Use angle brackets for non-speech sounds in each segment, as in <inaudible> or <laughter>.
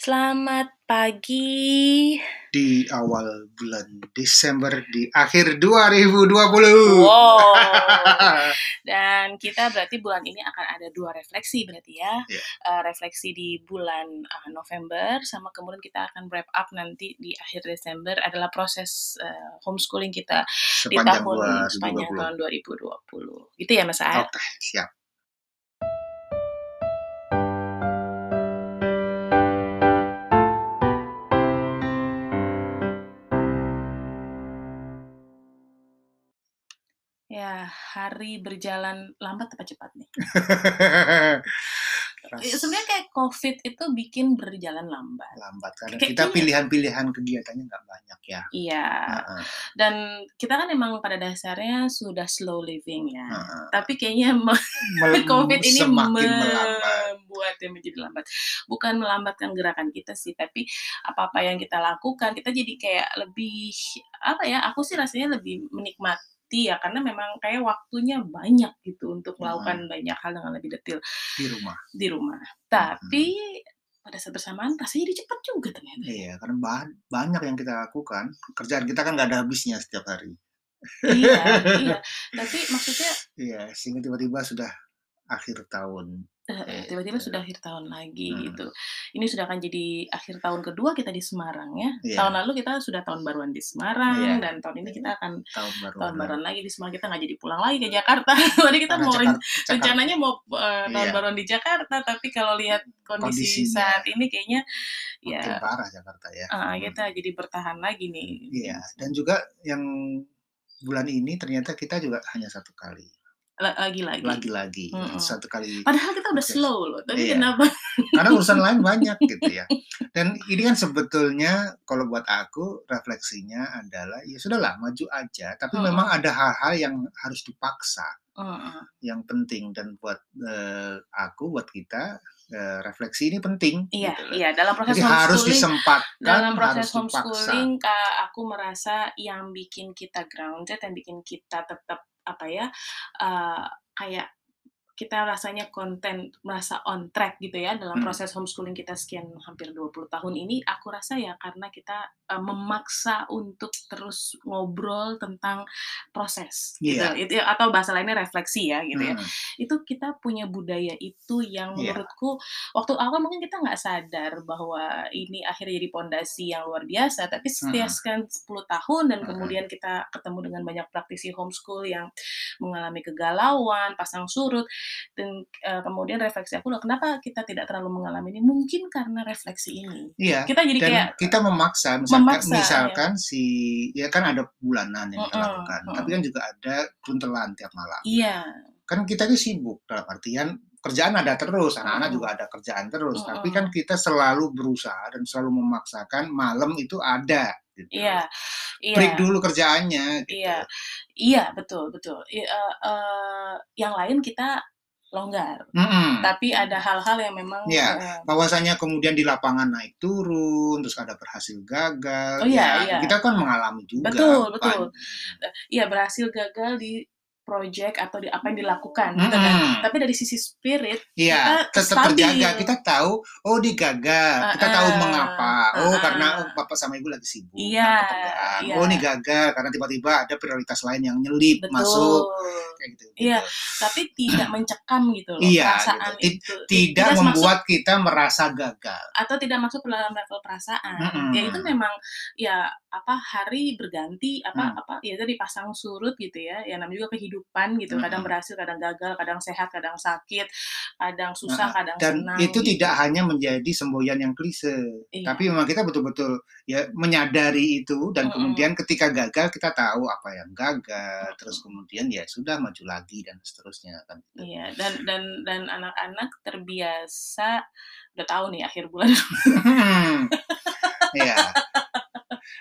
Selamat pagi. di awal bulan Desember di akhir 2020. Wow. <laughs> Dan kita berarti bulan ini akan ada dua refleksi berarti ya. Iya. Eh, refleksi di bulan eh, November sama kemudian kita akan wrap up nanti di akhir Desember adalah proses eh, homeschooling kita di Sepanjang tahun sepanjang 2020. tahun 2020. Gitu ya Mas Aad? Oke, siap. Ya, hari berjalan lambat apa cepat nih? <laughs> Sebenarnya kayak COVID itu bikin berjalan lambat. lambat karena Kayak kita pilihan-pilihan kegiatannya nggak banyak ya. Iya. Heeh, Dan kita kan emang pada dasarnya sudah slow living ya. heeh. Tapi kayaknya <laughs> me- Mel- COVID ini melambat. membuatnya menjadi lambat. Bukan melambatkan gerakan kita sih, tapi apa-apa yang kita lakukan kita jadi kayak lebih apa ya? Aku sih rasanya lebih menikmati ya karena memang kayak waktunya banyak gitu untuk melakukan banyak hal dengan lebih detail di rumah. di rumah. Tapi pada saat bersamaan rasanya jadi cepat juga ternyata. Iya, karena ba- banyak yang kita lakukan. Kerjaan kita kan nggak ada habisnya setiap hari. iya, iya. <laughs> Tapi maksudnya Iya, sehingga tiba-tiba sudah akhir tahun. Eh, Eh, tiba-tiba eh. sudah akhir tahun lagi Hmm. gitu. Ini sudah akan jadi akhir tahun kedua kita di Semarang ya. Iya. Tahun lalu kita sudah tahun baruan di Semarang Iya. dan tahun ini kita akan Tahun baru. tahun baruan lagi di Semarang. Kita nggak jadi pulang lagi ke Jakarta. <laughs> Tadi kita Karena mau ren- Jakarta- Jakarta- rencananya mau eh, tahun Iya. baruan di Jakarta, tapi kalau lihat kondisi Kondisinya. saat ini kayaknya makin ya parah Jakarta ya. ah, kita jadi bertahan lagi nih. Iya, dan juga yang bulan ini ternyata kita juga hanya satu kali, La- Lagi-lagi. lagi-lagi Mm-mm. satu kali, Padahal kita udah slow loh. Tapi Iya. kenapa? <laughs> karena urusan lain banyak gitu ya. Dan ini kan sebetulnya kalau buat aku refleksinya adalah ya sudahlah maju aja, tapi Mm-mm. memang ada hal-hal yang harus dipaksa, Heeh. yang penting dan buat eh, aku, buat kita eh, refleksi ini penting. Iya, gitu iya. Dalam proses Jadi harus homeschooling, disempatkan, dalam proses harus dipaksa. homeschooling, Kak, aku merasa yang bikin kita grounded, yang bikin kita tetap apa ya, eh, kayak kita rasanya konten merasa on track gitu ya dalam Hmm. proses homeschooling kita sekian hampir 20 tahun ini aku rasa ya karena kita eh, memaksa untuk terus ngobrol tentang proses gitu Iya. itu atau bahasa lainnya refleksi ya gitu ya Hmm, itu kita punya budaya itu yang Iya. menurutku waktu awal mungkin kita nggak sadar bahwa ini akhirnya jadi pondasi yang luar biasa tapi setiap Mm-mm. sekian 10 tahun dan Mm-mm. kemudian kita ketemu dengan banyak praktisi homeschool yang mengalami kegalauan pasang surut dan eh, kemudian refleksi aku loh kenapa kita tidak terlalu mengalami ini mungkin karena refleksi ini Iya. kita jadi dan kayak kita memaksa misalkan Memaksa, misalkan si ya kan ada bulanan yang kita Mm-mm, lakukan mm-mm. tapi kan juga ada kuntelan tiap malam iya kan kita ini sibuk dalam artian kerjaan ada terus anak-anak Mm-mm. juga ada kerjaan terus Mm-mm. tapi kan kita selalu berusaha dan selalu memaksakan malam itu ada gitu. iya iya break dulu kerjaannya gitu. Iya, iya betul betul. I- eh, eh, yang lain kita longgar, Mm-mm. tapi ada hal-hal yang memang Iya, eh, bahwasanya kemudian di lapangan naik turun terus ada berhasil gagal Oh, iya, ya iya. kita kan mengalami juga Betul, betul. Iya berhasil gagal di project atau di apa yang dilakukan gitu kan. Mm-mm. Tapi dari sisi spirit Iya, kita tetap stabil. terjaga. Kita tahu, oh dia gagal. Kita Uh-uh. tahu mengapa. Oh, Uh-uh. karena oh, bapak sama ibu lagi sibuk. Iya, nangkep kerjaan. iya. Oh, ini gagal karena tiba-tiba ada prioritas lain yang nyelip betul. masuk kayak gitu. Iya, gitu. tapi tidak <clears throat> mencekam gitu loh Iya, perasaan gitu. Itu. Tidak masuk membuat kita merasa gagal. atau tidak masuk ke dalam level perasaan. Mm-mm. Ya itu memang ya apa hari berganti apa Mm. apa ya tadi pasang surut gitu ya. Ya namanya juga kehidupan gitu. Kadang Mm-mm. berhasil, kadang gagal, kadang sehat, kadang sakit, kadang susah, Nah, kadang Dan senang. itu gitu. tidak hanya menjadi semboyan yang klise, Iya. tapi memang kita betul-betul ya menyadari itu dan Mm-mm. kemudian ketika gagal kita tahu apa yang gagal, Mm-mm. terus kemudian ya sudah maju lagi dan seterusnya kan. Iya, dan dan dan anak-anak terbiasa udah tahu nih akhir bulan. ya.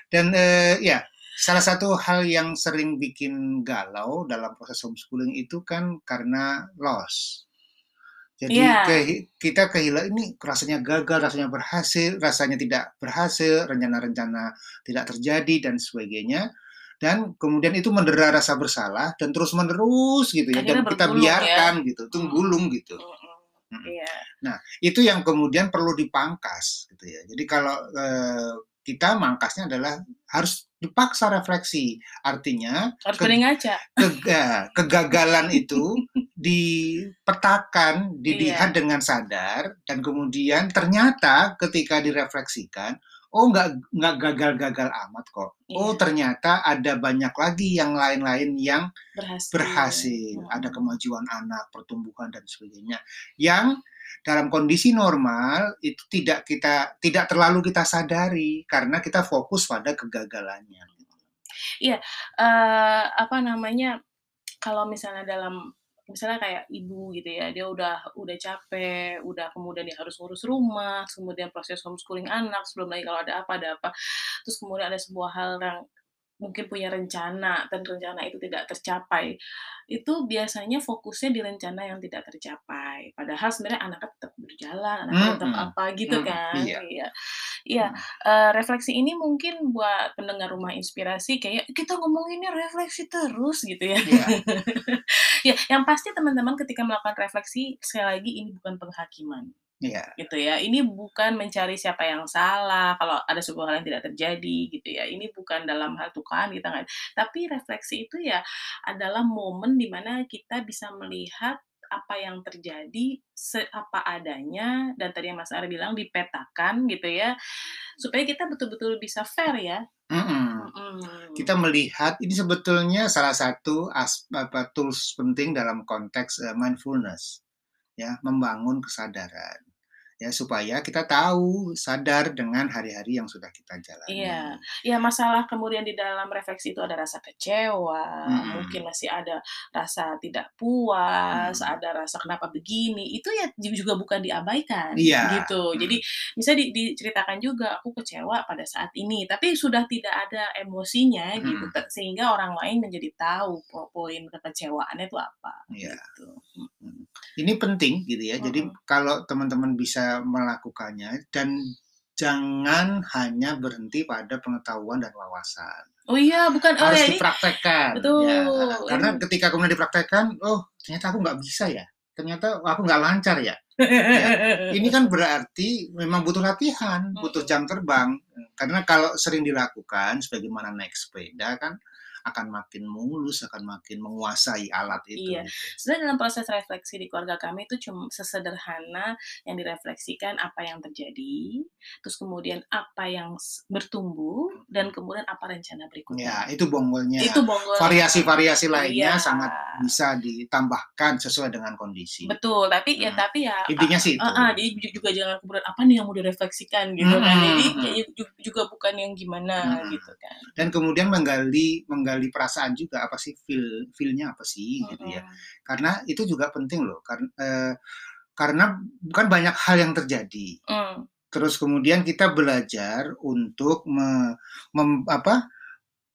Dan eh, ya, salah satu hal yang sering bikin galau dalam proses homeschooling itu kan karena loss. Jadi Iya. kehi- kita kehilangan ini rasanya gagal, rasanya berhasil, rasanya tidak berhasil, rencana-rencana tidak terjadi dan sebagainya. Dan kemudian itu mendera rasa bersalah dan terus menerus gitu ya. Akhirnya Dan kita ya. biarkan gitu, itu Hmm. gulung gitu. Mm-mm. Mhm. Iya. Nah, itu yang kemudian perlu dipangkas gitu ya. Jadi kalau, eee, kita mangkasnya adalah harus dipaksa refleksi. Artinya Harus ke ngaca. kega kegagalan itu <laughs> dipetakan, Iya. dilihat dengan sadar dan kemudian ternyata ketika direfleksikan, oh nggak nggak gagal-gagal amat kok. Oh Iya. ternyata ada banyak lagi yang lain-lain yang Berhasil. berhasil. Mhm. Ada kemajuan anak, pertumbuhan dan sebagainya. Yang dalam kondisi normal itu tidak kita tidak terlalu kita sadari karena kita fokus pada kegagalannya. Iya, eee, apa namanya, kalau misalnya dalam misalnya kayak ibu gitu ya, dia udah udah capek, udah kemudian dia harus ngurus rumah, kemudian proses homeschooling anak, sebelum lagi kalau ada apa ada apa, terus kemudian ada sebuah hal yang mungkin punya rencana dan rencana itu tidak tercapai, itu biasanya fokusnya di rencana yang tidak tercapai. Padahal sebenarnya anaknya tetap berjalan, anaknya tetap Mhm. apa gitu Mhm, kan. iya. Iya. Iya, eee, refleksi ini mungkin buat pendengar Rumah Inspirasi kayak, "Kita ngomonginnya refleksi terus," gitu ya. Iya. <laughs> Ya, yang pasti teman-teman ketika melakukan refleksi, sekali lagi ini bukan penghakiman, Iya. gitu ya. Ini bukan mencari siapa yang salah, kalau ada sebuah hal yang tidak terjadi, gitu ya. Ini bukan dalam hal tuh kan kita nggak tapi refleksi itu ya adalah momen di mana kita bisa melihat apa yang terjadi seapa adanya dan tadi yang Mas Ari bilang dipetakan gitu ya, supaya kita betul-betul bisa fair ya. Mhm. Mhm. Kita melihat ini sebetulnya salah satu as apa, tools penting dalam konteks, eee, mindfulness, ya, membangun kesadaran. Ya, supaya kita tahu, sadar dengan hari-hari yang sudah kita jalani. Iya. Ya masalah kemudian di dalam refleksi itu ada rasa kecewa, Mhm. mungkin masih ada rasa tidak puas, Mhm. ada rasa kenapa begini, itu ya ju juga bukan diabaikan, Iya. gitu. Mhm. Jadi misalnya di diceritakan juga, "Aku kecewa pada saat ini," tapi sudah tidak ada emosinya gitu, Mhm. te sehingga orang lain menjadi tahu po poin kekecewaannya itu apa, Iya. gitu. Mhm. Ini penting gitu ya. Jadi Mhm. kalau teman-teman bisa melakukannya dan jangan hanya berhenti pada pengetahuan dan wawasan. Oh iya, bukan oh Harus ya ini dipraktekkan. betul, Ya, karena ini ketika kemudian dipraktekkan, oh ternyata aku nggak bisa ya, ternyata aku nggak lancar ya. Ya, ini kan berarti memang butuh latihan, butuh jam terbang. Karena kalau sering dilakukan, sebagaimana naik sepeda kan akan makin mulus, akan makin menguasai alat itu. Iya. gitu. Sebenarnya dalam proses refleksi di keluarga kami itu cum sesederhana yang direfleksikan apa yang terjadi, terus kemudian apa yang bertumbuh, dan kemudian apa rencana Ya, berikutnya. itu bonggolnya. Itu bonggolnya. Variasi-variasi lainnya Iya. sangat bisa ditambahkan sesuai dengan kondisi. Betul, tapi ya Mhm. tapi ya Intinya sih itu. heeh, jadi ju juga jangan kemudian, "Apa nih yang mau direfleksikan?" Gitu kan. Jadi Mhm, mhm. kayaknya ju juga bukan yang gimana Mhm. gitu kan. Dan kemudian menggali menggali perasaan juga, apa sih feel feel-nya apa sih gitu ya. Karena itu juga penting loh, kar eee, karena kan banyak hal yang terjadi. Mmm. Terus kemudian kita belajar untuk me mem apa,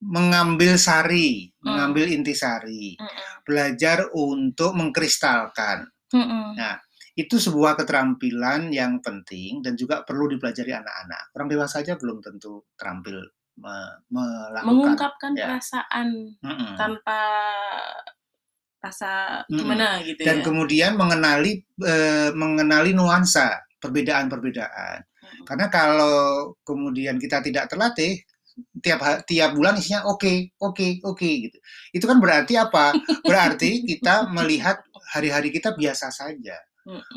mengambil sari, Mmm. mengambil intisari, Mhm. belajar untuk mengkristalkan. Mhm. Nah, itu sebuah keterampilan yang penting dan juga perlu dipelajari anak-anak. Orang dewasa aja belum tentu terampil me melakukan. Mengungkapkan Ya. perasaan Mhm. tanpa rasa Mhm. gimana gitu Dan ya. kemudian mengenali, eee, mengenali nuansa, perbedaan-perbedaan. Mhm. Karena kalau kemudian kita tidak terlatih, tiap tiap bulan isinya oke oke oke gitu. Itu kan berarti apa? Berarti kita melihat hari-hari kita biasa saja.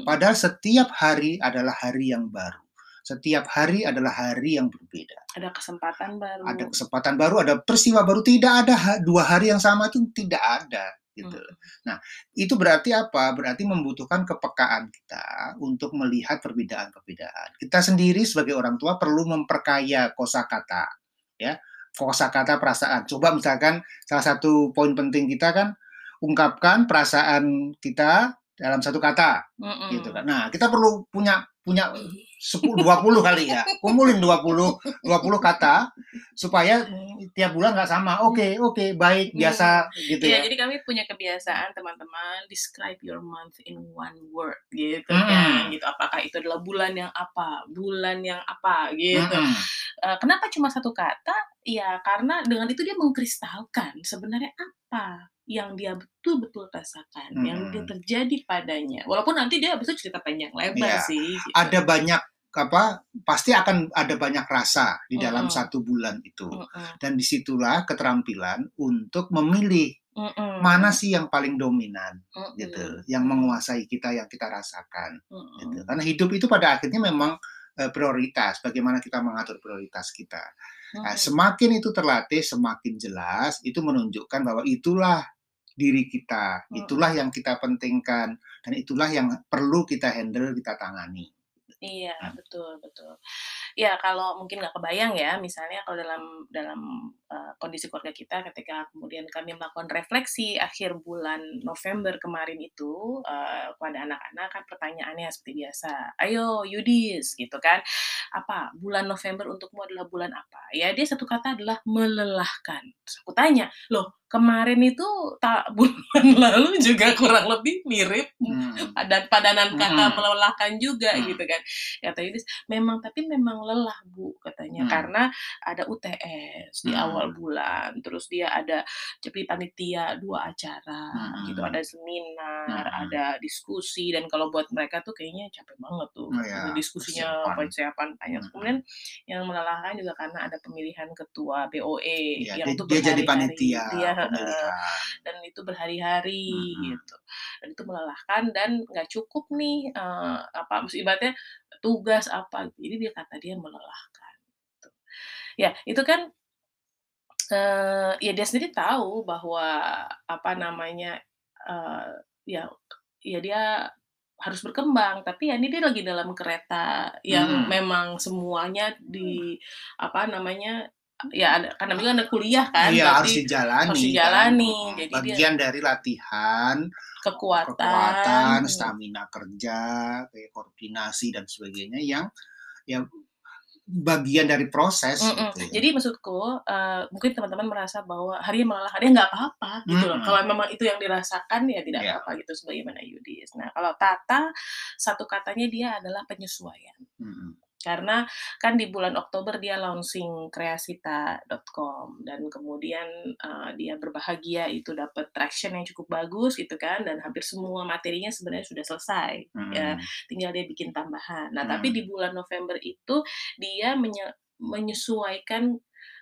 Padahal setiap hari adalah hari yang baru. Setiap hari adalah hari yang berbeda. Ada kesempatan baru. Ada kesempatan baru, ada peristiwa baru, tidak ada 2 hari yang sama itu tidak ada, gitu. Mhm. Nah, itu berarti apa? Berarti membutuhkan kepekaan kita untuk melihat perbedaan-perbedaan. Kita sendiri sebagai orang tua perlu memperkaya kosakata, ya. Kosakata perasaan. Coba misalkan salah satu poin penting kita kan ungkapkan perasaan kita dalam satu kata, gitu kan. Nah, kita perlu punya punya 10 20 kali ya. Kumpulin 20 20 kata supaya tiap bulan nggak sama. Oke oke, baik, Mhm. biasa gitu Iya, ya. jadi kami punya kebiasaan teman-teman describe your month in one word gitu Mhm. kan, gitu. Apakah itu adalah bulan yang apa, bulan yang apa gitu. Mhm. Eee, kenapa cuma satu kata? Ya karena dengan itu dia mengkristalkan sebenarnya apa yang dia betul-betul rasakan, yang dia Mhm. terjadi padanya. Walaupun nanti dia habis itu cerita panjang lebar Iya. sih, gitu. Ada banyak apa, pasti akan ada banyak rasa di dalam. 1 bulan itu. Dan di situlah keterampilan untuk memilih mana sih yang paling dominan gitu, yang menguasai kita, yang kita rasakan gitu. Karena hidup itu pada akhirnya memang, eee, prioritas, bagaimana kita mengatur prioritas kita. Nah, semakin itu terlatih, semakin jelas, itu menunjukkan bahwa itulah diri kita, Mhm. itulah yang kita pentingkan, dan itulah yang perlu kita handle, kita tangani. Iya, Mmm. betul betul. Ya kalau mungkin nggak kebayang ya, misalnya kalau dalam dalam, eee, kondisi keluarga kita ketika kemudian kami melakukan refleksi akhir bulan November kemarin itu, eee, kepada anak-anak kan pertanyaannya seperti biasa, "Ayo Yudis," gitu kan, "apa bulan November untukmu adalah bulan apa?" Ya dia satu kata adalah melelahkan. Terus aku tanya, "Loh kemarin itu ta <laughs> bulan lalu juga kurang lebih mirip, Mmm. padan padanan kata Mhm. melelahkan juga," Mmm. gitu kan. Kata Yudis, "Memang tapi memang lelah Bu," katanya, Mmm. "karena ada UTS di awal Mmm. bulan, terus dia ada jadi panitia 2 acara gitu, Mhm. ada seminar, Mhm. ada diskusi, dan kalau buat mereka tuh kayaknya capek banget tuh, Oh ya, diskusinya, persiapan. panjang. Mhm. Kemudian yang melelahkan juga karena ada pemilihan ketua BOE Iya, yang dia itu dia jadi panitia pemilihan. dan itu berhari-hari Mhm. gitu. Dan itu melelahkan dan nggak cukup nih, eee, apa, maksud ibaratnya tugas apa, jadi dia kata dia melelahkan, gitu. Ya itu kan eee, ya dia sendiri tahu bahwa, apa namanya, eee, ya ya dia harus berkembang, tapi ya ini dia lagi dalam kereta yang Mhm. memang semuanya di apa namanya, ya ada kan namanya ada kuliah kan, Iya, harus dijalani harus kan, dijalani. heeh, Jadi dia bagian dari latihan, kekuatan, kekuatan, stamina kerja, kayak koordinasi dan sebagainya yang yang bagian dari proses Mhm. gitu ya. Jadi maksudku, eee, mungkin teman-teman merasa bahwa harinya melelahkan, ya nggak apa-apa gitu loh, kalau Mhm. memang itu yang dirasakan ya tidak Iya. apa-apa gitu sebagaimana Yudis. Nah kalau Tata, satu katanya dia adalah penyesuaian. Mhm. Karena kan di bulan Oktober dia launching kreasita.com dan kemudian, eee, dia berbahagia itu dapat traction yang cukup bagus gitu kan, dan hampir semua materinya sebenarnya sudah selesai, ya Mhm. tinggal dia bikin tambahan. Nah tapi Mhm. di bulan November itu dia menye menyesuaikan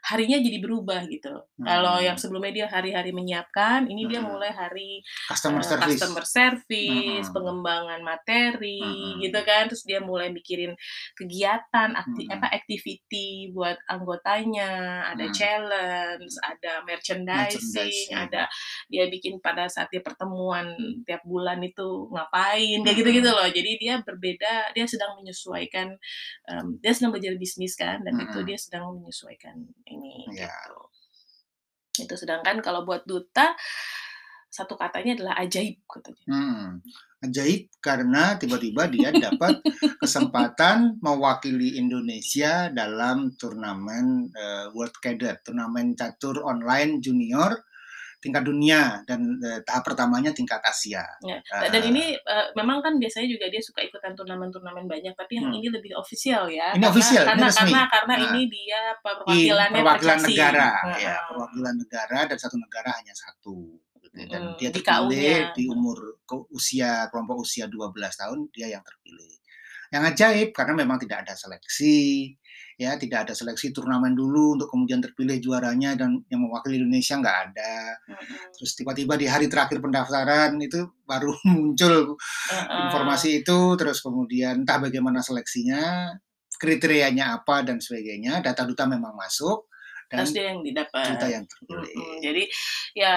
harinya jadi berubah gitu. Kalau yang sebelumnya dia hari-hari menyiapkan, ini dia Mhm. mulai hari, Customer eee, service. customer service, Mhm. pengembangan materi Mhm. gitu kan, terus dia mulai mikirin kegiatan, akti Mhm. apa, activity buat anggotanya, ada Mhm. challenge, ada merchandising, Merchandising. ada dia bikin pada saat dia pertemuan tiap bulan itu ngapain, kayak Mhm. gitu-gitu loh. Jadi dia berbeda, dia sedang menyesuaikan, mmm, dia sedang belajar bisnis kan, dan itu Mhm. dia sedang menyesuaikan ini, Iya. gitu. Itu sedangkan kalau buat Duta, satu katanya adalah ajaib katanya. Mhm. Ajaib karena tiba-tiba dia dapat <laughs> kesempatan mewakili Indonesia dalam turnamen, eee, World Cadet, turnamen catur online junior tingkat dunia dan, eee, tahap pertamanya tingkat Asia. Ya, dan Heeh. ini, eee, memang kan biasanya juga dia suka ikutan turnamen-turnamen banyak, tapi yang Hmm. ini lebih ofisial ya, Ini karena official, ini karena resmi. karena karena Nah. ini dia perwakilannya perwakilan prestasi. negara, ya, Heeh. perwakilan negara dan satu negara hanya satu, gitu ya, dan Mhm, dia di terpilih KU-nya. di umur ke usia kelompok usia 12 tahun, dia yang terpilih. Yang ajaib karena memang tidak ada seleksi, ya, tidak ada seleksi turnamen dulu untuk kemudian terpilih juaranya dan yang mewakili Indonesia nggak ada. Terus tiba-tiba di hari terakhir pendaftaran itu baru <laughs> muncul informasi itu, terus kemudian entah bagaimana seleksinya, kriterianya apa dan sebagainya, data duta memang masuk dan Terus dia yang didapat. duta yang terpilih. jadi ya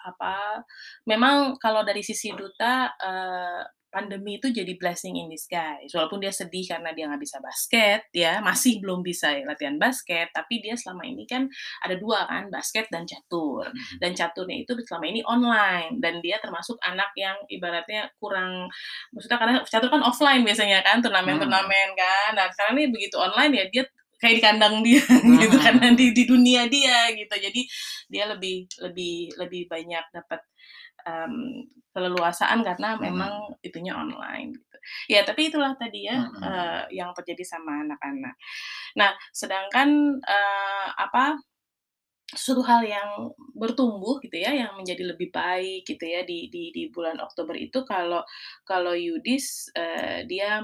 apa, memang kalau dari sisi duta, eee, pandemi itu jadi blessing in disguise. Walaupun dia sedih karena dia nggak bisa basket ya, masih belum bisa latihan basket, tapi dia selama ini kan ada 2 kan, basket dan catur. Mhm. Dan caturnya itu selama ini online, dan dia termasuk anak yang ibaratnya kurang maksudnya karena catur kan offline biasanya kan, turnamen-turnamen kan. Nah sekarang ini begitu online ya dia kayak di kandang dia <laughs> gitu karena di di dunia dia gitu. Jadi dia lebih lebih lebih banyak dapat, mmm, keleluasaan karena Mhm. memang itunya online gitu. Ya tapi itulah tadi ya, Mhm. eee, yang terjadi sama anak-anak. Nah sedangkan, eee, apa Suatu hal yang bertumbuh gitu ya, yang menjadi lebih baik gitu ya di di di bulan Oktober itu kalau kalau Yudis, eee, dia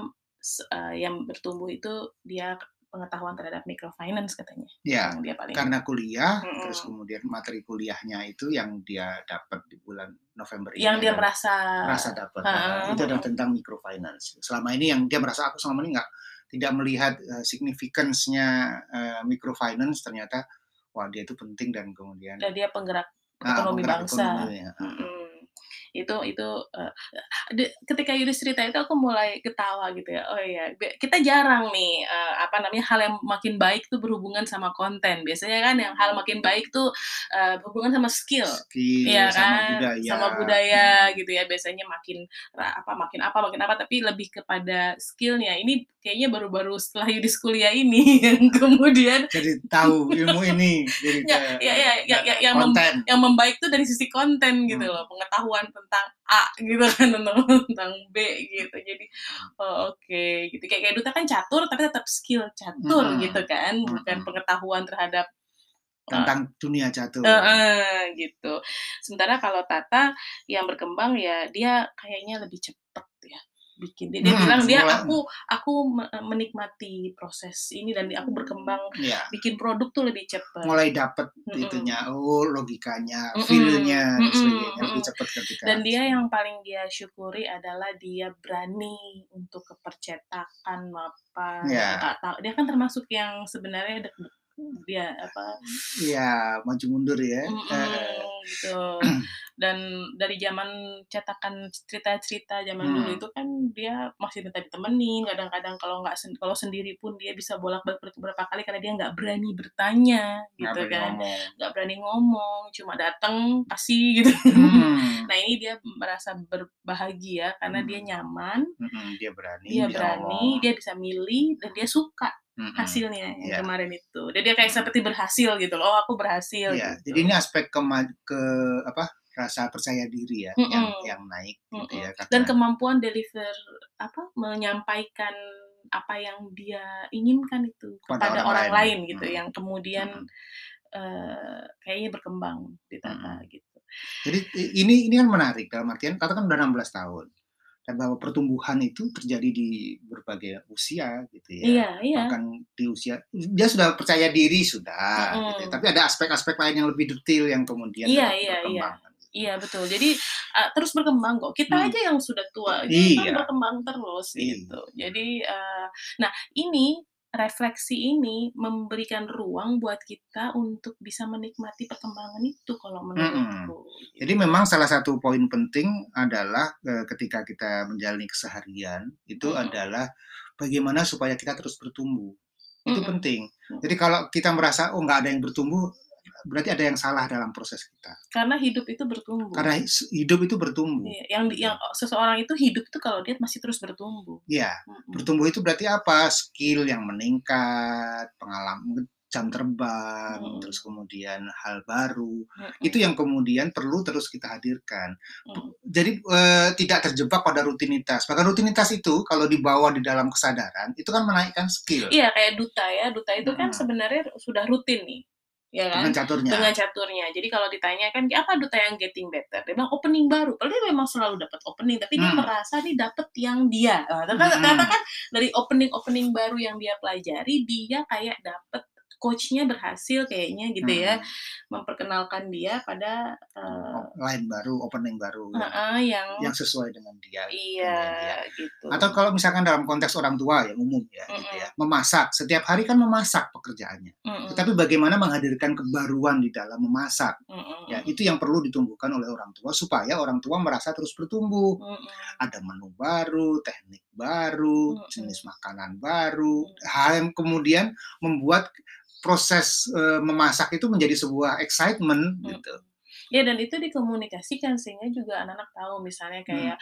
eee, yang bertumbuh itu dia pengetahuan terhadap microfinance katanya, Ya, yang dia paling karena kuliah, terus mhm. kemudian materi kuliahnya itu yang dia dapat di bulan November Yang ini dia adalah merasa merasa dapat heeh itu adalah tentang microfinance. Selama ini yang dia merasa, "Aku selama ini nggak tidak melihat, eee, significance-nya, eee, microfinance," ternyata, wah dia itu penting dan kemudian Dan dia penggerak heeh, ekonomi penggerak bangsa, ekonomi, heeh. mhm. Itu itu, de ketika Yudis cerita itu aku mulai ketawa gitu ya, oh iya, kita jarang nih, eee, apa namanya, hal yang makin baik tuh berhubungan sama konten. Biasanya kan yang hal makin baik tuh, eee, berhubungan sama skill, Skill sama kan, budaya, sama budaya mhm. gitu ya, biasanya makin apa, makin apa makin apa, tapi lebih kepada skill-nya. Ini kayaknya baru-baru setelah Yudis kuliah ini <laughs> yang kemudian Jadi tahu ilmu ini, jadi Ya kayak ya ya ya ya yang mem yang membaik tuh dari sisi konten gitu Hmm. loh, pengetahuan tentang A gitu kan, tentang tentang B gitu. Jadi, oh oke gitu, kayak kayak Duta kan catur tapi tetap skill catur gitu Mhm, kan, bukan pengetahuan terhadap eee Tentang dunia catur. heeh, gitu. Sementara kalau Tata yang berkembang ya dia kayaknya lebih cepet ya bikin. Dia dia Mhm, bilang dia, "Aku aku me menikmati proses ini dan aku berkembang Iya. bikin produk tuh lebih cepet." Mulai dapet Mhm. itunya, oh logikanya, Mhm feel-nya dan mhm sebagainya, lebih cepet ketika Dan dia yang paling dia syukuri adalah dia berani untuk ke percetakan, mapan, dia Iya. nggak tahu dia kan termasuk yang sebenarnya dia apa Iya, maju mundur ya, heeh. Mhm, gitu. <clears throat> Dan dari zaman cetakan cerita-cerita zaman dulu Hmm. itu kan dia masih minta ditemenin, kadang-kadang kalau nggak sen kalau sendiri pun dia bisa bolak-balik ber beberapa kali karena dia nggak berani bertanya gitu berani kan, nggak berani ngomong, cuma dateng, kasih gitu. Mhm. Nah ini dia merasa berbahagia karena dia Mhm. nyaman Mhm, dia berani, dia bisa berani, ngomong. dia bisa milih, dan dia suka Mhm, hasilnya yang iya. kemarin itu. Dan dia kayak seperti berhasil gitu loh, "Oh aku berhasil," jadi gitu. ini aspek kema ke apa, rasa percaya diri ya yang Mhm, yang naik gitu mhm, ya dan kemampuan deliver apa, menyampaikan apa yang dia inginkan itu Kepada kepada orang orang lain, lain gitu, mhm, yang kemudian, mhm. eee, kayaknya berkembang di Tata Mhm. gitu. Jadi ini ini kan menarik dalam artian Tata kan udah 16 tahun, bahwa pertumbuhan itu terjadi di berbagai usia gitu ya, Iya iya. bahkan di usia dia sudah percaya diri sudah gitu ya, tapi ada aspek-aspek lain yang lebih detail yang kemudian Iya iya iya. berkembang gitu. Iya betul, jadi, eee, terus berkembang kok, kita Mhm. aja yang sudah tua itu kan Iya. berkembang terus gitu. Iya. Jadi, eee, nah ini, refleksi ini memberikan ruang buat kita untuk bisa menikmati perkembangan itu kalau menurutku, jadi gitu. memang salah satu poin penting adalah, eee, ketika kita menjalani keseharian, itu Mhm. adalah bagaimana supaya kita terus bertumbuh, itu Mhm, penting. Jadi kalau kita merasa, "Oh nggak ada yang bertumbuh," berarti ada yang salah dalam proses kita. Karena hidup itu bertumbuh. Karena hidup itu bertumbuh, Iya, yang yang gitu. seseorang itu hidup itu kalau dia masih terus bertumbuh, Iya, mhm. bertumbuh itu berarti apa? Skill yang meningkat, pengalaman jam terbang, Mhm. terus kemudian hal baru, itu Mhm. yang kemudian perlu terus kita hadirkan. P Mhm. jadi, eee, tidak terjebak pada rutinitas, bahkan rutinitas itu kalau dibawa di dalam kesadaran, itu kan menaikkan skill. Iya kayak Duta ya, Duta itu kan Mhm. sebenarnya sudah rutin nih, ya kan, Dengan caturnya. dengan caturnya. Jadi kalau ditanya kan, "Apa Duta yang getting better?" Dia bilang, "Opening baru." Padahal dia memang selalu dapat opening, tapi dia Mmm. merasa nih dapet yang dia. Eee, ternyata ternyata Mhm. kan dari opening-opening baru yang dia pelajari, dia kayak dapet coach-nya berhasil kayaknya gitu ya, Mhm. memperkenalkan dia pada, O eee line baru, opening baru yang Heeh, yang yang sesuai dengan dia, Iya, dengan dia. gitu. Atau kalau misalkan dalam konteks orang tua yang umum ya, gitu ya, memasak, setiap hari kan memasak pekerjaannya, Mhm. tetapi bagaimana menghadirkan kebaruan di dalam memasak, Mhm ya mhm. itu yang perlu ditumbuhkan oleh orang tua supaya orang tua merasa terus bertumbuh. Mhm. Ada menu baru, teknik baru, jenis Mhm. makanan baru, Mhm. hal yang kemudian membuat proses, eee, memasak itu menjadi sebuah excitement Mhm. gitu. Ya dan itu dikomunikasikan sehingga juga anak-anak tahu misalnya Mmm. kayak,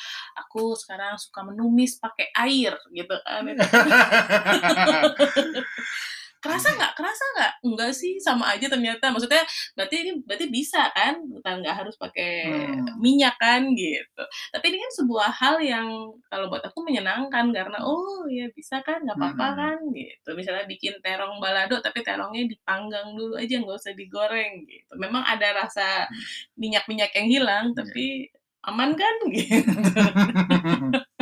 "Aku sekarang suka menumis pakai air," gitu itu kan <laughs> <laughs> kerasa nggak? Kerasa nggak? Enggak sih sama aja ternyata. Maksudnya berarti ini berarti bisa kan? Nggak harus pakai Hmm. minyak kan? Gitu. Tapi ini kan sebuah hal yang kalau buat aku menyenangkan karena oh ya bisa kan? Nggak apa-apa Hmm. kan? Gitu. Misalnya bikin terong balado tapi terongnya dipanggang dulu aja nggak usah digoreng gitu. Memang ada rasa minyak-minyak yang hilang Iya. tapi aman kan? <laughs> Gitu <laughs>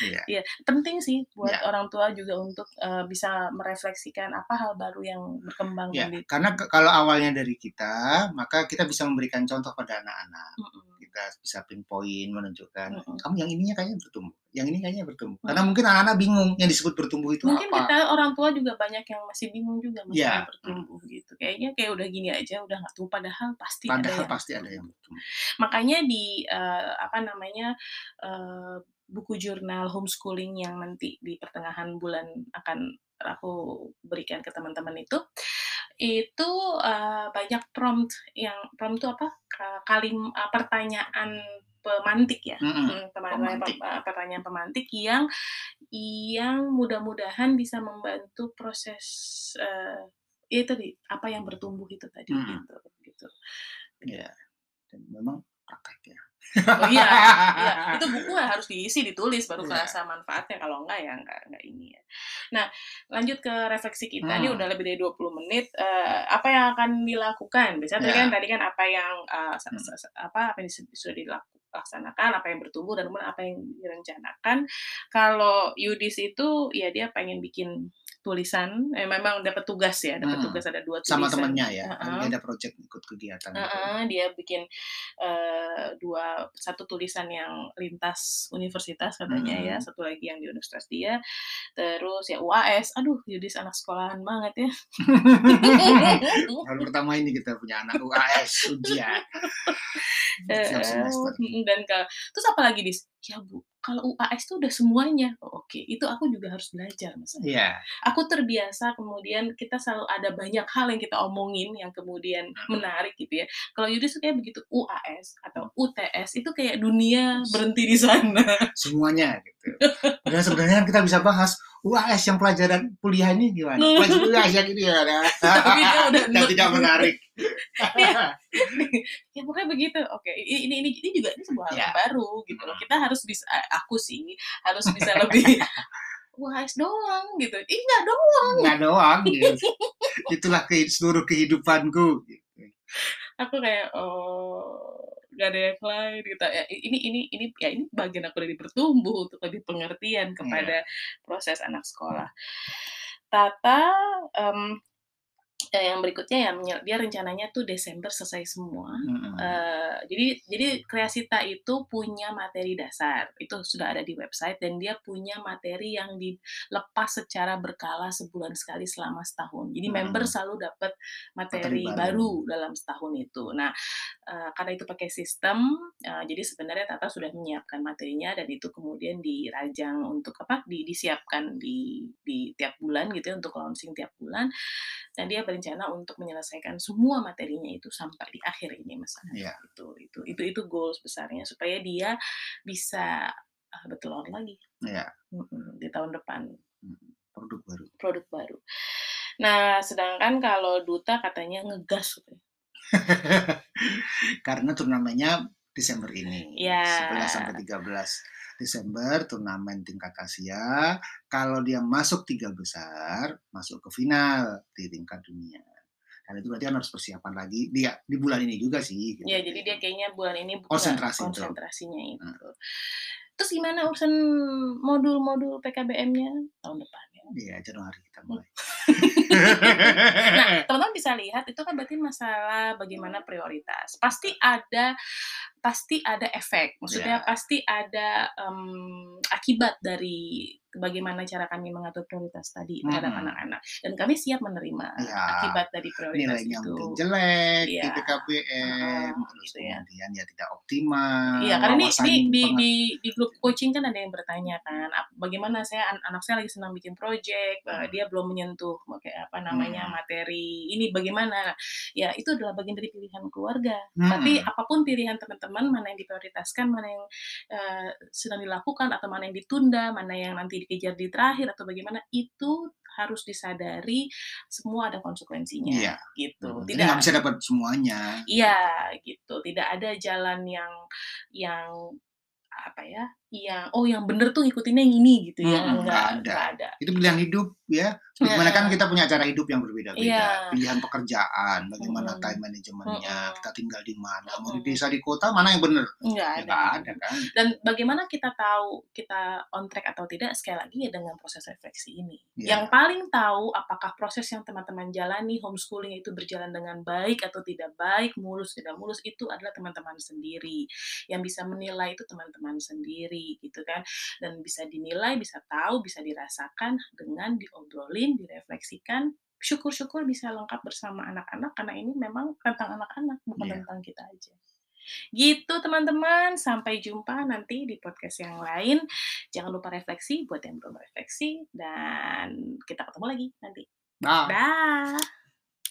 Iya. Iya, penting sih buat Ya. orang tua juga untuk eh, bisa merefleksikan apa hal baru yang berkembang Ya, di karena ke- kalau awalnya dari kita, maka kita bisa memberikan contoh pada anak-anak. Mm-mm. Kita bisa pinpoint, menunjukkan, Mm-mm. kamu yang ininya kayaknya bertumbuh, yang ini kayaknya bertumbuh. Karena mungkin anak-anak bingung yang disebut bertumbuh itu Mungkin apa. kita orang tua juga banyak yang masih bingung juga masalah Ya. bertumbuh gitu. Kayaknya kayak udah gini aja, udah nggak tumbuh padahal pasti ada Padahal yang pasti ada yang bertumbuh. makanya di eh, apa namanya eh, buku jurnal homeschooling yang nanti di pertengahan bulan akan aku berikan ke teman-teman itu itu eh, banyak prompt yang prompt itu apa Ka- kalim eh, pertanyaan pemantik ya. Hmm, pertanyaan, Pemantik. pem- pertanyaan pemantik yang yang mudah-mudahan bisa membantu proses eh, ya itu tadi apa yang bertumbuh itu tadi Mm. gitu gitu Ya. Dan memang praktek ya. Oh iya, iya, <laughs> itu buku harus diisi, ditulis baru Iya. kerasa manfaatnya. Kalau enggak ya enggak enggak ini ya. Nah, lanjut ke refleksi kita. Ini Hmm. udah lebih dari 20 menit. Eh, apa yang akan dilakukan? Biasanya tadi Ya. kan tadi kan apa yang Hmm. sa- apa apa yang sudah dilaksanakan, apa yang bertumbuh dan kemudian apa yang direncanakan. Kalau Yudis itu ya dia pengen bikin tulisan, eh, memang dapat tugas ya, dapat Hmm. tugas ada dua tulisan. Sama temennya ya. Heeh. Dia ada project ikut kegiatan. gitu. Heeh, dia bikin eh, dua satu tulisan yang lintas universitas katanya ya, Hmm. satu lagi yang di universitas dia, terus ya UAS, aduh Yudis anak sekolahan banget ya. <laughs> Baru pertama ini kita punya anak UAS ujian. <laughs> Mm, dan ke terus apa lagi dis? Ya bu, kalau UAS tuh udah semuanya. Oh, Oke, itu aku juga harus belajar mas. Iya. Aku terbiasa kemudian kita selalu ada banyak hal yang kita omongin yang kemudian Hmm. menarik gitu ya. Kalau Yudis kayak begitu UAS atau UTS itu kayak dunia berhenti di sana. Semuanya gitu. Dan sebenarnya kan kita bisa bahas UAS yang pelajaran kuliah ini gimana? Pelajaran UAS yang ini gimana? Tapi dia udah Dan tidak menarik. <laughs> ya pokoknya begitu. Oke, ini ini ini, juga ini sebuah hal Ya. yang baru gitu loh. Kita harus bisa aku sih harus <laughs> bisa lebih UAS doang gitu. Ih nggak doang. Nggak doang gitu. Itulah ke, seluruh kehidupanku. Gitu. Aku kayak oh gak ada yang lain gitu. Ya, ini ini ini ya ini bagian aku dari bertumbuh untuk lebih pengertian kepada proses anak sekolah. Tata em, eh, yang berikutnya ya dia rencananya tuh Desember selesai semua. Mm-mm. Eh, jadi jadi Kreasita itu punya materi dasar itu sudah ada di website dan dia punya materi yang dilepas secara berkala sebulan sekali selama setahun. Jadi Hmm. member selalu dapat materi, Materi baru. baru. dalam setahun itu. Nah eh, karena itu pakai sistem, eh, jadi sebenarnya Tata sudah menyiapkan materinya dan itu kemudian dirajang untuk apa? Di, disiapkan di di tiap bulan gitu ya untuk launching tiap bulan dan dia berencana untuk menyelesaikan semua materinya itu sampai di akhir ini mas. Iya. itu itu itu itu goals besarnya supaya dia bisa ah, bertelur lagi. Mm-mm, di tahun depan Produk baru. produk baru nah sedangkan kalau duta katanya ngegas. <laughs> Karena turnamennya Desember ini. Ya. 11 sampai 13 Desember turnamen tingkat Asia. Kalau dia masuk tiga besar, masuk ke final di tingkat dunia. Dan itu berarti kan harus persiapan lagi dia di bulan ini juga sih. gitu. ya jadi dia kayaknya bulan ini Konsentrasi itu. konsentrasinya itu terus gimana urusan modul-modul PKBM-nya tahun depan Iya, Januari kita mulai. <laughs> Nah, <laughs> teman-teman bisa lihat itu kan berarti masalah bagaimana prioritas. Pasti ada pasti ada efek. Maksudnya Ya. pasti ada em, akibat dari bagaimana cara kami mengatur prioritas tadi terhadap Mm-mm. anak-anak. Dan kami siap menerima Ya. akibat dari prioritas nilainya itu. mungkin jelek di Iya. PKBM, Ah, terus gitu ya. kemudian ya tidak optimal. Iya, karena ini di, di, di, di grup coaching kan ada yang bertanya kan, bagaimana saya an- anak saya lagi senang bikin project, Hmm. dia belum menyentuh kayak apa namanya Hmm. materi ini bagaimana? Ya itu adalah bagian dari pilihan keluarga. Hmm. Tapi apa pun pilihan teman-teman, mana yang diprioritaskan, mana yang eh, sedang dilakukan atau mana yang ditunda, mana yang nanti dikejar di terakhir atau bagaimana itu harus disadari semua ada konsekuensinya, Iya. gitu. Jadi Tidak nggak bisa dapat semuanya. Iya, gitu. Tidak ada jalan yang yang apa ya, yang, "Oh yang bener tuh ngikutinnya yang ini," gitu ya, nggak enggak ada. enggak ada. Itu pilihan hidup ya, sebagaimana kan Heeh. kita punya cara hidup yang berbeda-beda, Iya. pilihan pekerjaan, bagaimana Mhm. time manajemennya, Mhm. kita tinggal di mana, mau di Mhm. desa, di kota, mana yang bener? Nggak Ya ada. nggak ada kan. Dan bagaimana kita tahu kita on track atau tidak, sekali lagi ya dengan proses refleksi ini. Yang Iya. paling tahu apakah proses yang teman-teman jalani, homeschooling itu berjalan dengan baik atau tidak baik, mulus tidak mulus, itu adalah teman-teman sendiri. Yang bisa menilai itu teman-teman sendiri, gitu kan. Dan bisa dinilai, bisa tahu, bisa dirasakan dengan diobrolin, direfleksikan, syukur-syukur bisa lengkap bersama anak-anak, karena ini memang tentang anak-anak, bukan Iya. tentang kita aja. Gitu teman-teman, sampai jumpa nanti di podcast yang lain. Jangan lupa refleksi buat yang belum refleksi, dan kita ketemu lagi nanti. Dah. Dah.